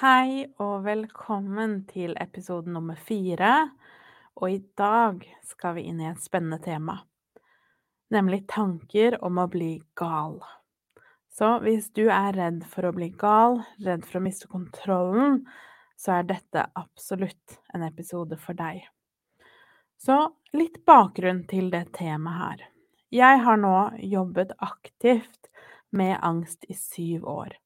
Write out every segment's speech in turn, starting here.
Hei og velkommen til episode nummer fire. Og i dag skal vi inn i et spennende tema, nemlig tanker om å bli gal. Så hvis du er redd for å bli gal, redd for å miste kontrollen, så er dette absolutt en episode for deg. Så litt bakgrunn til det temaet her. Jeg har nå jobbet aktivt med angst i syv år.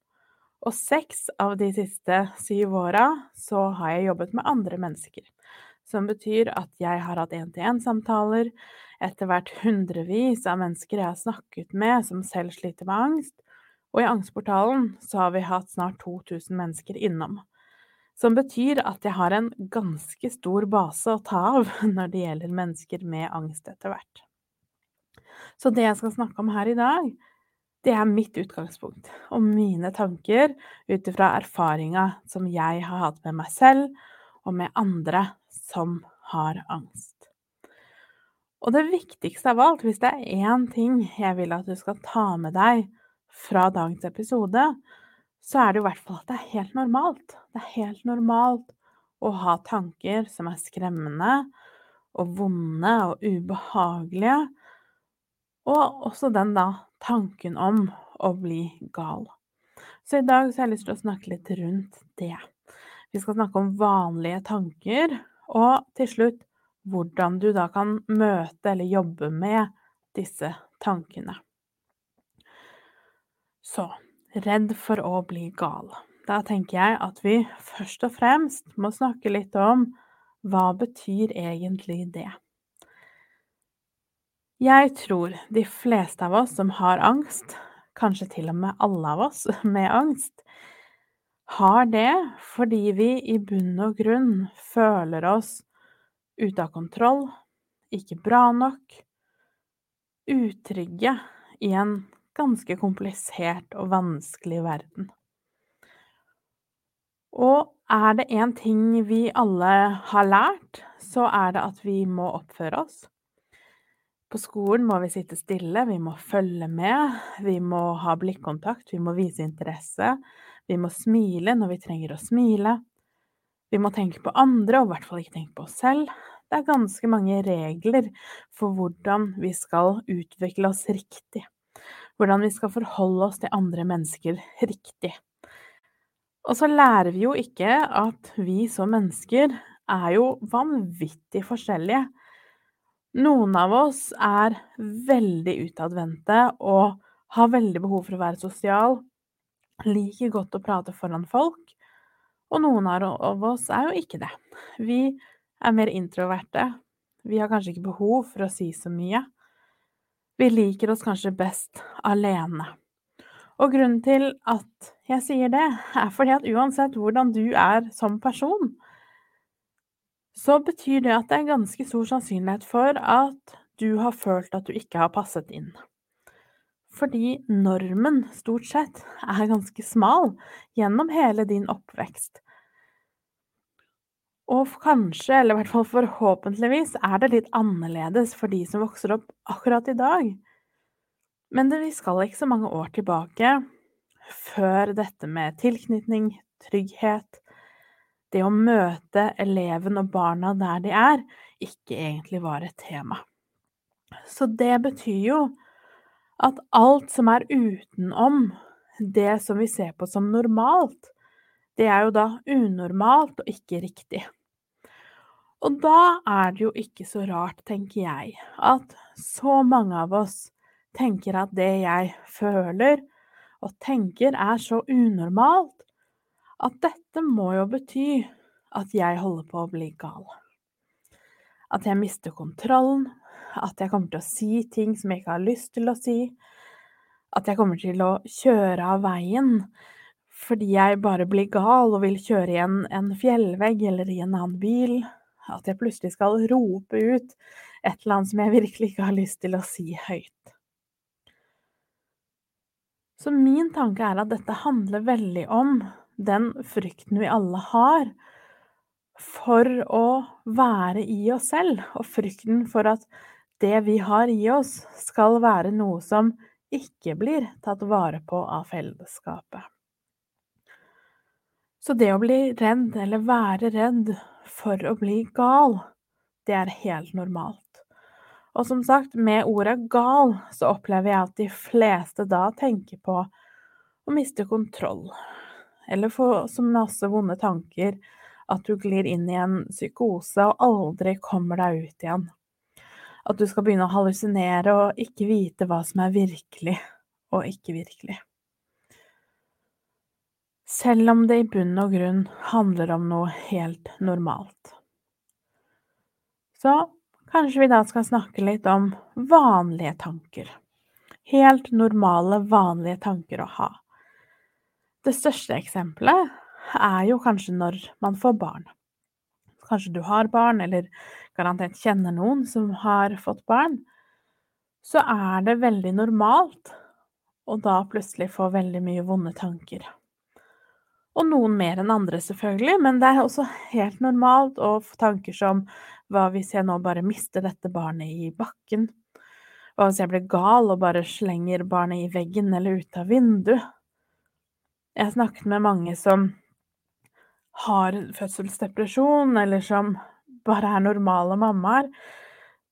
Og seks av de siste syv åra så har jeg jobbet med andre mennesker. Som betyr at jeg har hatt én-til-én-samtaler, etter hvert hundrevis av mennesker jeg har snakket med som selv sliter med angst, og i Angstportalen så har vi hatt snart 2000 mennesker innom. Som betyr at jeg har en ganske stor base å ta av når det gjelder mennesker med angst etter hvert. Så det jeg skal snakke om her i dag, det er mitt utgangspunkt og mine tanker ut ifra erfaringa som jeg har hatt med meg selv og med andre som har angst. Og det viktigste av alt, hvis det er én ting jeg vil at du skal ta med deg fra dagens episode, så er det i hvert fall at det er helt normalt. Det er helt normalt å ha tanker som er skremmende og vonde og ubehagelige. Og også den da tanken om å bli gal. Så i dag så har jeg lyst til å snakke litt rundt det. Vi skal snakke om vanlige tanker, og til slutt hvordan du da kan møte eller jobbe med disse tankene. Så redd for å bli gal. Da tenker jeg at vi først og fremst må snakke litt om hva betyr egentlig det? Jeg tror de fleste av oss som har angst, kanskje til og med alle av oss med angst, har det fordi vi i bunn og grunn føler oss ute av kontroll, ikke bra nok, utrygge i en ganske komplisert og vanskelig verden. Og er det én ting vi alle har lært, så er det at vi må oppføre oss. På skolen må vi sitte stille, vi må følge med, vi må ha blikkontakt, vi må vise interesse, vi må smile når vi trenger å smile. Vi må tenke på andre, og i hvert fall ikke tenke på oss selv. Det er ganske mange regler for hvordan vi skal utvikle oss riktig. Hvordan vi skal forholde oss til andre mennesker riktig. Og så lærer vi jo ikke at vi som mennesker er jo vanvittig forskjellige. Noen av oss er veldig utadvendte og har veldig behov for å være sosial, liker godt å prate foran folk, og noen av oss er jo ikke det. Vi er mer introverte, vi har kanskje ikke behov for å si så mye. Vi liker oss kanskje best alene. Og grunnen til at jeg sier det, er fordi at uansett hvordan du er som person, så betyr det at det er ganske stor sannsynlighet for at du har følt at du ikke har passet inn. Fordi normen stort sett er ganske smal gjennom hele din oppvekst. Og kanskje, eller i hvert fall forhåpentligvis, er det litt annerledes for de som vokser opp akkurat i dag. Men vi skal ikke så mange år tilbake før dette med tilknytning, trygghet, det å møte eleven og barna der de er, ikke egentlig var et tema. Så det betyr jo at alt som er utenom det som vi ser på som normalt, det er jo da unormalt og ikke riktig. Og da er det jo ikke så rart, tenker jeg, at så mange av oss tenker at det jeg føler og tenker er så unormalt at dette må jo bety at jeg holder på å bli gal. At jeg mister kontrollen, at jeg kommer til å si ting som jeg ikke har lyst til å si. At jeg kommer til å kjøre av veien fordi jeg bare blir gal og vil kjøre i en, en fjellvegg eller i en annen bil. At jeg plutselig skal rope ut et eller annet som jeg virkelig ikke har lyst til å si høyt. Så min tanke er at dette handler veldig om den frykten vi alle har for å være i oss selv, og frykten for at det vi har i oss, skal være noe som ikke blir tatt vare på av fellesskapet. Så det å bli redd, eller være redd for å bli gal, det er helt normalt. Og som sagt, med ordet gal så opplever jeg at de fleste da tenker på å miste kontroll, eller få så masse vonde tanker at du glir inn i en psykose og aldri kommer deg ut igjen. At du skal begynne å hallusinere og ikke vite hva som er virkelig og ikke virkelig. Selv om det i bunn og grunn handler om noe helt normalt. Så kanskje vi da skal snakke litt om vanlige tanker. Helt normale, vanlige tanker å ha. Det største eksempelet er jo kanskje når man får barn. Kanskje du har barn, eller garantert kjenner noen som har fått barn. Så er det veldig normalt å da plutselig få veldig mye vonde tanker. Og noen mer enn andre, selvfølgelig, men det er også helt normalt å få tanker som hva hvis jeg nå bare mister dette barnet i bakken? Hva hvis jeg blir gal og bare slenger barnet i veggen eller ut av vinduet? Jeg har snakket med mange som har fødselsdepresjon, eller som bare er normale mammaer,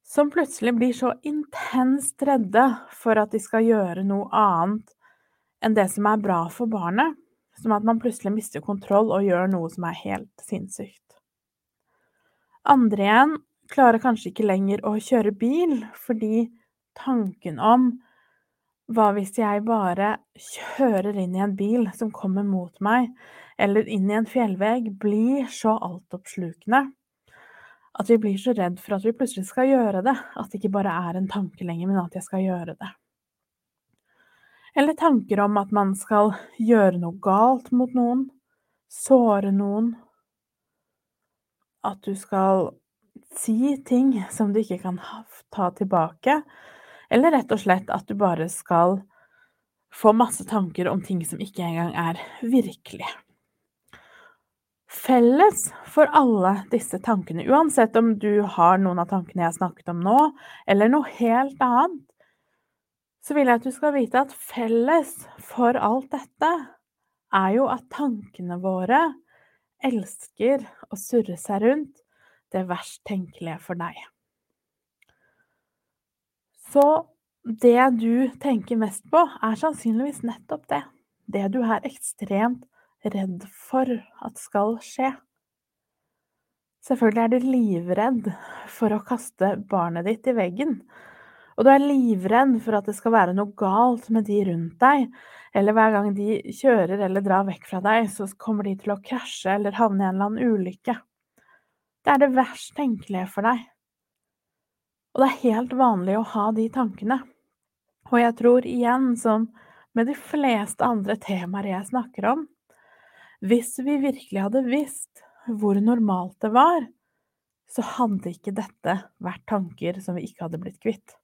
som plutselig blir så intenst redde for at de skal gjøre noe annet enn det som er bra for barnet, som at man plutselig mister kontroll og gjør noe som er helt sinnssykt. Andre igjen klarer kanskje ikke lenger å kjøre bil fordi tanken om hva hvis jeg bare kjører inn i en bil som kommer mot meg, eller inn i en fjellvegg, blir så altoppslukende? At vi blir så redd for at vi plutselig skal gjøre det, at det ikke bare er en tanke lenger, men at jeg skal gjøre det. Eller tanker om at man skal gjøre noe galt mot noen, såre noen, at du skal si ting som du ikke kan ta tilbake, eller rett og slett at du bare skal få masse tanker om ting som ikke engang er virkelig. Felles for alle disse tankene, uansett om du har noen av tankene jeg har snakket om nå, eller noe helt annet, så vil jeg at du skal vite at felles for alt dette er jo at tankene våre elsker å surre seg rundt det verst tenkelige for deg. Så det du tenker mest på, er sannsynligvis nettopp det. Det du er ekstremt redd for at skal skje. Selvfølgelig er du livredd for å kaste barnet ditt i veggen. Og du er livredd for at det skal være noe galt med de rundt deg, eller hver gang de kjører eller drar vekk fra deg, så kommer de til å krasje eller havne i en eller annen ulykke. Det er det verst tenkelige for deg. Og det er helt vanlig å ha de tankene. Og jeg tror igjen, som med de fleste andre temaer jeg snakker om, hvis vi virkelig hadde visst hvor normalt det var, så hadde ikke dette vært tanker som vi ikke hadde blitt kvitt.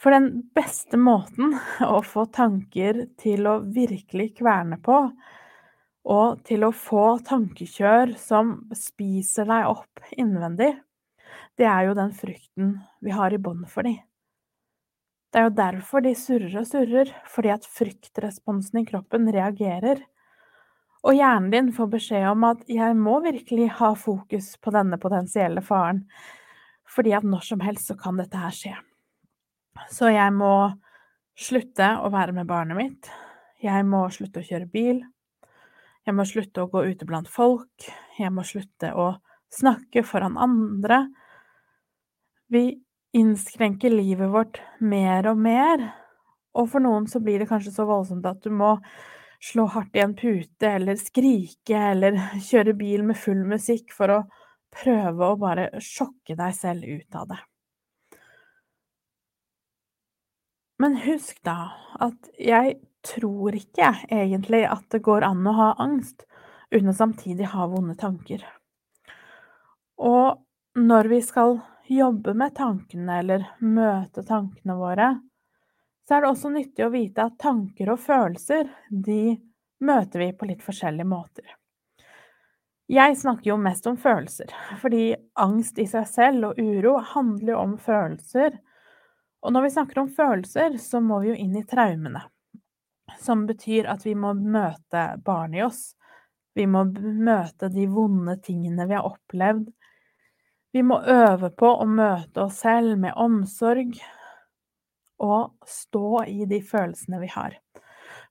For den beste måten å få tanker til å virkelig kverne på, og til å få tankekjør som spiser deg opp innvendig, det er jo den frykten vi har i bånd for de. Det er jo derfor de surrer og surrer, fordi at fryktresponsen i kroppen reagerer. Og hjernen din får beskjed om at 'jeg må virkelig ha fokus på denne potensielle faren', fordi at når som helst så kan dette her skje. Så jeg må slutte å være med barnet mitt. Jeg må slutte å kjøre bil. Jeg må slutte å gå ute blant folk. Jeg må slutte å snakke foran andre. Vi innskrenker livet vårt mer og mer, og for noen så blir det kanskje så voldsomt at du må slå hardt i en pute eller skrike eller kjøre bil med full musikk for å prøve å bare sjokke deg selv ut av det. Men husk da at jeg tror ikke egentlig at det går an å ha angst uten å samtidig ha vonde tanker. Og når vi skal jobbe med tankene eller møte tankene våre, så er det også nyttig å vite at tanker og følelser, de møter vi på litt forskjellige måter. Jeg snakker jo mest om følelser, fordi angst i seg selv og uro handler jo om følelser. Og når vi snakker om følelser, så må vi jo inn i traumene. Som betyr at vi må møte barnet i oss. Vi må møte de vonde tingene vi har opplevd. Vi må øve på å møte oss selv med omsorg og stå i de følelsene vi har.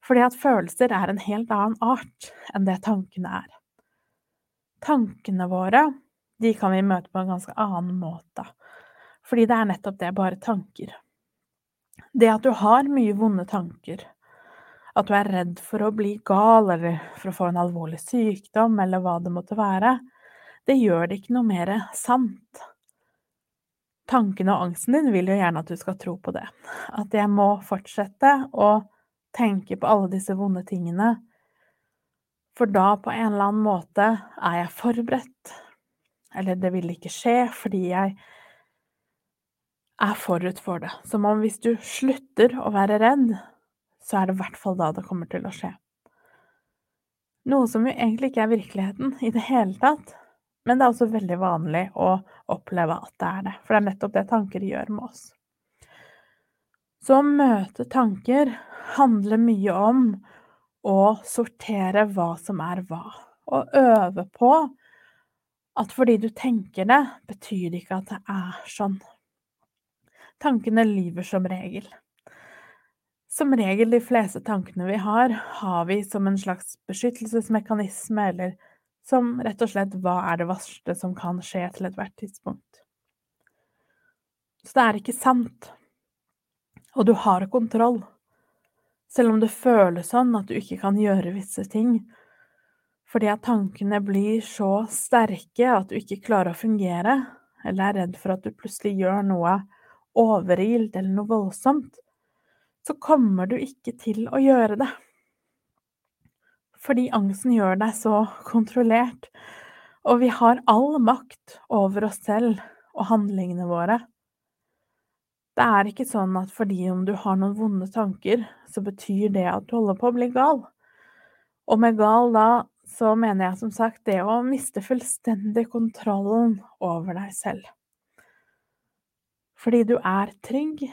Fordi at følelser er en helt annen art enn det tankene er. Tankene våre, de kan vi møte på en ganske annen måte. Fordi det er nettopp det, bare tanker. Det at du har mye vonde tanker, at du er redd for å bli gal eller for å få en alvorlig sykdom eller hva det måtte være, det gjør det ikke noe mer sant. Tankene og angsten din vil jo gjerne at du skal tro på det. At jeg må fortsette å tenke på alle disse vonde tingene. For da, på en eller annen måte, er jeg forberedt. Eller det vil ikke skje fordi jeg er forut for det. Som om hvis du slutter å være redd, så er det i hvert fall da det kommer til å skje. Noe som jo egentlig ikke er virkeligheten i det hele tatt, men det er også veldig vanlig å oppleve at det er det, for det er nettopp det tanker gjør med oss. Så å møte tanker handler mye om å sortere hva som er hva, og øve på at fordi du tenker det, betyr det ikke at det er sånn. Tankene lyver som regel. Som regel de fleste tankene vi har, har vi som en slags beskyttelsesmekanisme, eller som rett og slett hva er det verste som kan skje til ethvert tidspunkt. Så det er ikke sant. Og du har kontroll. Selv om det føles sånn at du ikke kan gjøre visse ting. Fordi at tankene blir så sterke at du ikke klarer å fungere, eller er redd for at du plutselig gjør noe overilt eller noe voldsomt, så kommer du ikke til å gjøre det. Fordi angsten gjør deg så kontrollert, og vi har all makt over oss selv og handlingene våre. Det er ikke sånn at fordi om du har noen vonde tanker, så betyr det at du holder på å bli gal. Og med gal da, så mener jeg som sagt det å miste fullstendig kontrollen over deg selv. Fordi du er trygg,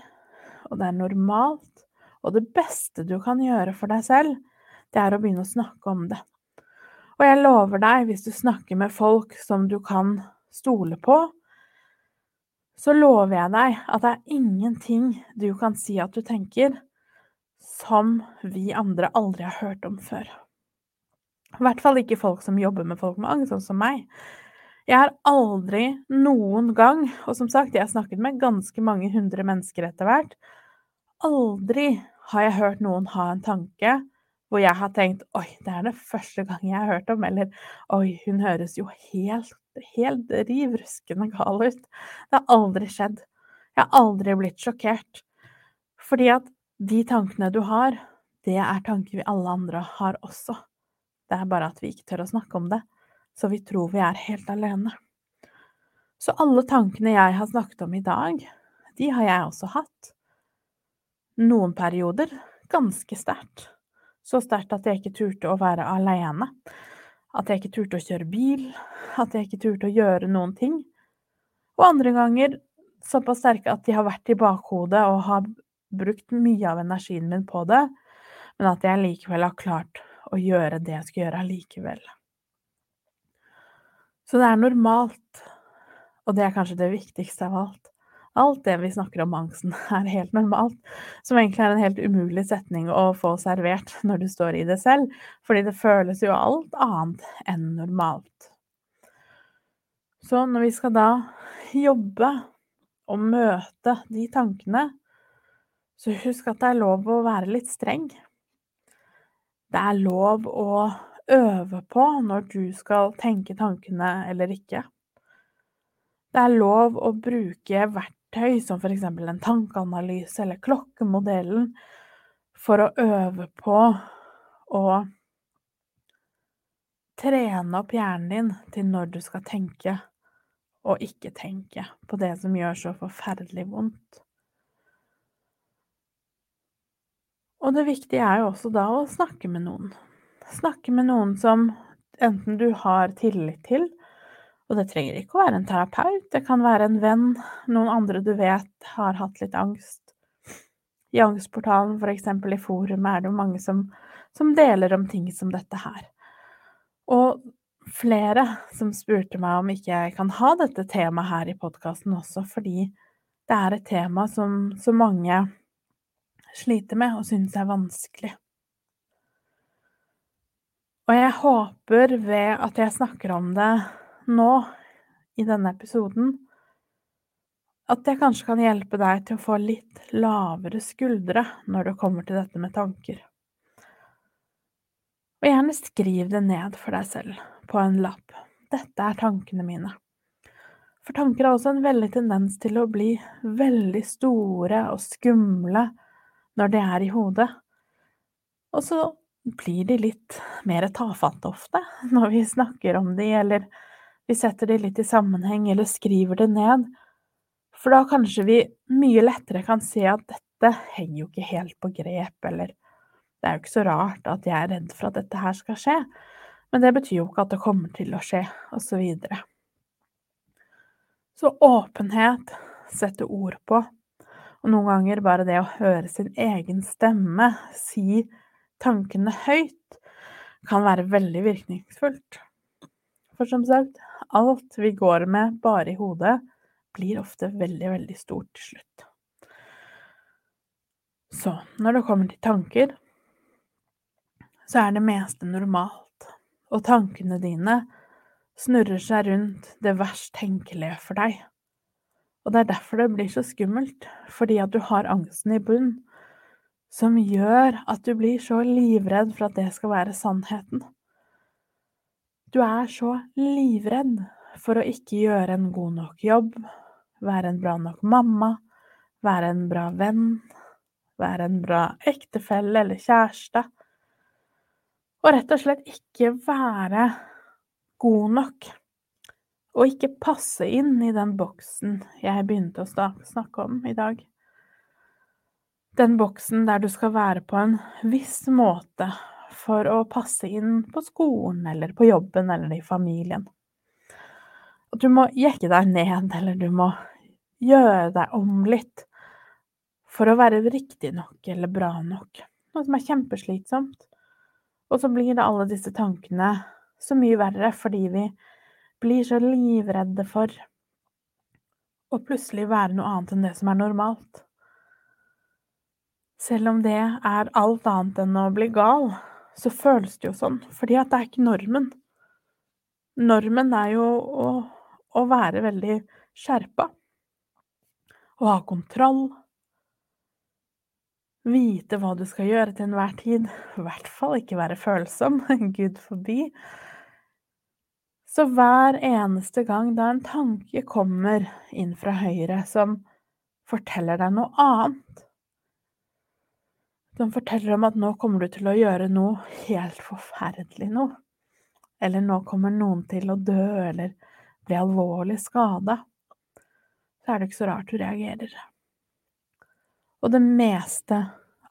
og det er normalt, og det beste du kan gjøre for deg selv, det er å begynne å snakke om det. Og jeg lover deg, hvis du snakker med folk som du kan stole på, så lover jeg deg at det er ingenting du kan si at du tenker, som vi andre aldri har hørt om før. I hvert fall ikke folk som jobber med folk med angst, sånn som meg. Jeg har aldri noen gang, og som sagt, jeg har snakket med ganske mange hundre mennesker etter hvert, aldri har jeg hørt noen ha en tanke hvor jeg har tenkt oi, det er det første gang jeg har hørt om, eller oi, hun høres jo helt, helt riv ruskende gal ut. Det har aldri skjedd. Jeg har aldri blitt sjokkert. Fordi at de tankene du har, det er tanker vi alle andre har også. Det er bare at vi ikke tør å snakke om det så vi tror vi er helt alene. Så alle tankene jeg har snakket om i dag, de har jeg også hatt. Noen perioder ganske sterkt. Så sterkt at jeg ikke turte å være alene. At jeg ikke turte å kjøre bil. At jeg ikke turte å gjøre noen ting. Og andre ganger såpass sterke at de har vært i bakhodet og har brukt mye av energien min på det, men at jeg likevel har klart å gjøre det jeg skal gjøre allikevel. Så det er normalt, og det er kanskje det viktigste av alt. Alt det vi snakker om angsten, er helt normalt, som egentlig er en helt umulig setning å få servert når du står i det selv, fordi det føles jo alt annet enn normalt. Så når vi skal da jobbe og møte de tankene, så husk at det er lov å være litt streng. Det er lov å øve på når du skal tenke tankene eller ikke. Det er lov å bruke verktøy som f.eks. en tankeanalyse eller klokkemodellen for å øve på å trene opp hjernen din til når du skal tenke og ikke tenke på det som gjør så forferdelig vondt. Og det viktige er jo også da å snakke med noen. Snakke med noen som enten du har tillit til, og det trenger ikke å være en terapeut, det kan være en venn, noen andre du vet har hatt litt angst. I Angstportalen, for eksempel i forumet, er det jo mange som, som deler om ting som dette her. Og flere som spurte meg om ikke jeg kan ha dette temaet her i podkasten også, fordi det er et tema som så mange sliter med og synes er vanskelig. Og jeg håper ved at jeg snakker om det nå, i denne episoden, at jeg kanskje kan hjelpe deg til å få litt lavere skuldre når det kommer til dette med tanker. Og gjerne skriv det ned for deg selv, på en lapp. Dette er tankene mine. For tanker har også en veldig tendens til å bli veldig store og skumle når de er i hodet. Og så blir de litt mer tafatte ofte når vi snakker om de, eller vi setter det litt i sammenheng, eller skriver det ned. For da kanskje vi mye lettere kan se at dette henger jo ikke helt på grep, eller det er jo ikke så rart at jeg er redd for at dette her skal skje, men det betyr jo ikke at det kommer til å skje, og Så, videre. så åpenhet, sette ord på, og noen ganger bare det å høre sin egen stemme si tankene høyt, kan være veldig virkningsfullt. For som sagt, alt vi går med bare i hodet, blir ofte veldig, veldig stort til slutt. Så når det kommer til tanker, så er det meste normalt, og tankene dine snurrer seg rundt det verst tenkelige for deg. Og det er derfor det blir så skummelt, fordi at du har angsten i bunn, som gjør at du blir så livredd for at det skal være sannheten. Du er så livredd for å ikke gjøre en god nok jobb, være en bra nok mamma, være en bra venn, være en bra ektefelle eller kjæreste. Og rett og slett ikke være god nok og ikke passe inn i den boksen jeg begynte å snakke om i dag. Den boksen der du skal være på en viss måte for å passe inn på skolen eller på jobben eller i familien. At du må jekke deg ned, eller du må gjøre deg om litt for å være riktig nok eller bra nok. Noe som er kjempeslitsomt. Og så blir det alle disse tankene så mye verre fordi vi blir så livredde for å plutselig være noe annet enn det som er normalt. Selv om det er alt annet enn å bli gal, så føles det jo sånn, fordi at det er ikke normen. Normen er jo å, å være veldig skjerpa. Å ha kontroll. Vite hva du skal gjøre til enhver tid. I hvert fall ikke være følsom. Gud forby. Så hver eneste gang da en tanke kommer inn fra høyre som forteller deg noe annet, som forteller om at nå kommer du til å gjøre noe helt forferdelig nå, eller nå kommer noen til å dø eller bli alvorlig skada, så er det ikke så rart du reagerer. Og det meste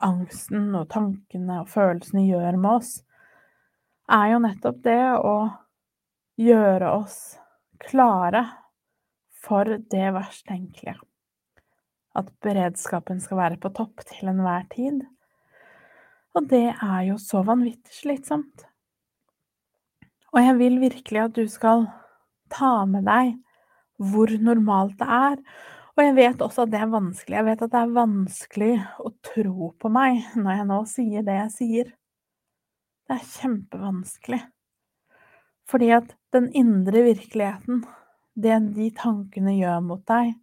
angsten og tankene og følelsene gjør med oss, er jo nettopp det å gjøre oss klare for det verst tenkelige. At beredskapen skal være på topp til enhver tid. Og det er jo så vanvittig slitsomt. Og jeg vil virkelig at du skal ta med deg hvor normalt det er. Og jeg vet også at det er vanskelig. Jeg vet at det er vanskelig å tro på meg når jeg nå sier det jeg sier. Det er kjempevanskelig. Fordi at den indre virkeligheten, det de tankene gjør mot deg,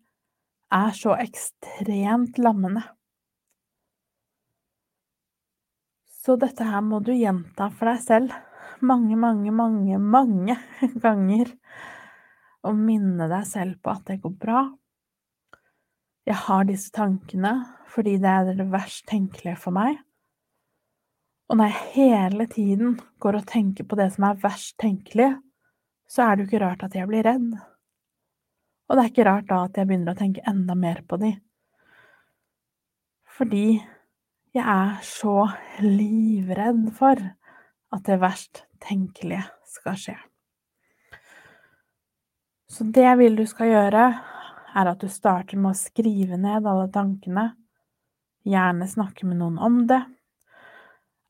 er så ekstremt lammende. Så dette her må du gjenta for deg selv mange, mange, mange, mange ganger. Og minne deg selv på at det går bra. Jeg har disse tankene fordi det er det verst tenkelige for meg. Og når jeg hele tiden går og tenker på det som er verst tenkelig, så er det jo ikke rart at jeg blir redd. Og det er ikke rart da at jeg begynner å tenke enda mer på de. Fordi jeg er så livredd for at det verst tenkelige skal skje. Så det jeg vil du skal gjøre, er at du starter med å skrive ned alle tankene. Gjerne snakke med noen om det.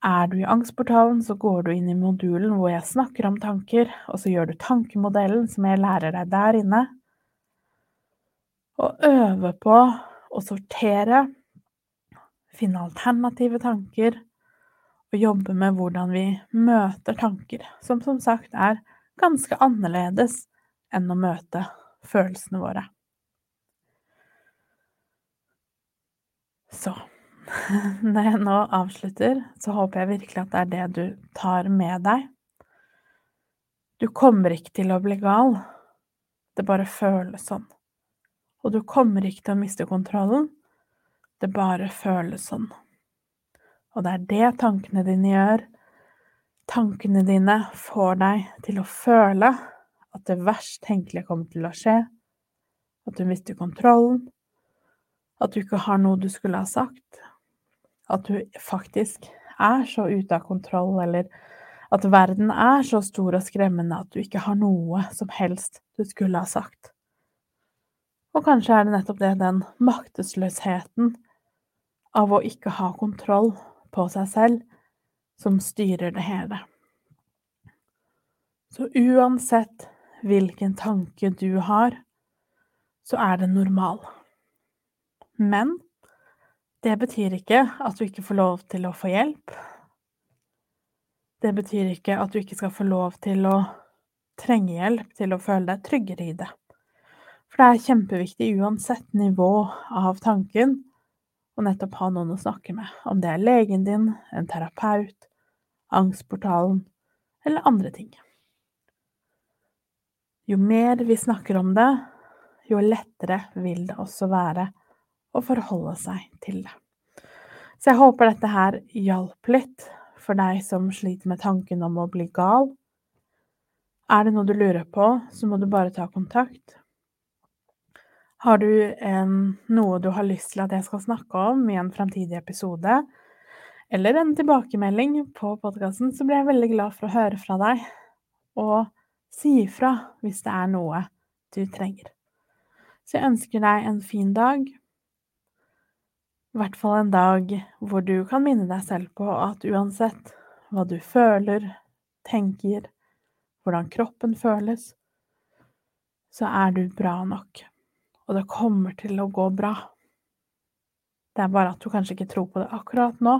Er du i angstportalen, så går du inn i modulen hvor jeg snakker om tanker, og så gjør du tankemodellen som jeg lærer deg der inne. Og øve på å sortere, finne alternative tanker, og jobbe med hvordan vi møter tanker, som som sagt er ganske annerledes enn å møte følelsene våre. Så når jeg nå avslutter, så håper jeg virkelig at det er det du tar med deg. Du kommer ikke til å bli gal, det bare føles sånn. Og du kommer ikke til å miste kontrollen, det bare føles sånn. Og det er det tankene dine gjør. Tankene dine får deg til å føle at det verst tenkelige kommer til å skje, at du mister kontrollen, at du ikke har noe du skulle ha sagt, at du faktisk er så ute av kontroll, eller at verden er så stor og skremmende at du ikke har noe som helst du skulle ha sagt. Og kanskje er det nettopp det, den maktesløsheten av å ikke ha kontroll på seg selv, som styrer det hele. Så uansett hvilken tanke du har, så er det normal. Men det betyr ikke at du ikke får lov til å få hjelp. Det betyr ikke at du ikke skal få lov til å trenge hjelp til å føle deg tryggere i det. For det er kjempeviktig uansett nivå av tanken å nettopp ha noen å snakke med, om det er legen din, en terapeut, angstportalen eller andre ting. Jo mer vi snakker om det, jo lettere vil det også være å forholde seg til det. Så jeg håper dette her hjalp litt for deg som sliter med tanken om å bli gal. Er det noe du lurer på, så må du bare ta kontakt. Har du en, noe du har lyst til at jeg skal snakke om i en framtidig episode, eller en tilbakemelding på podkasten, så blir jeg veldig glad for å høre fra deg. Og Si ifra hvis det er noe du trenger. Så jeg ønsker deg en fin dag. I hvert fall en dag hvor du kan minne deg selv på at uansett hva du føler, tenker, hvordan kroppen føles, så er du bra nok. Og det kommer til å gå bra. Det er bare at du kanskje ikke tror på det akkurat nå,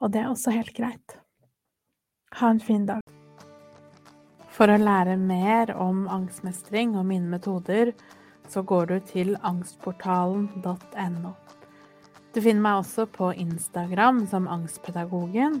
og det er også helt greit. Ha en fin dag. For å lære mer om angstmestring og mine metoder, så går du til angstportalen.no. Du finner meg også på Instagram som Angstpedagogen,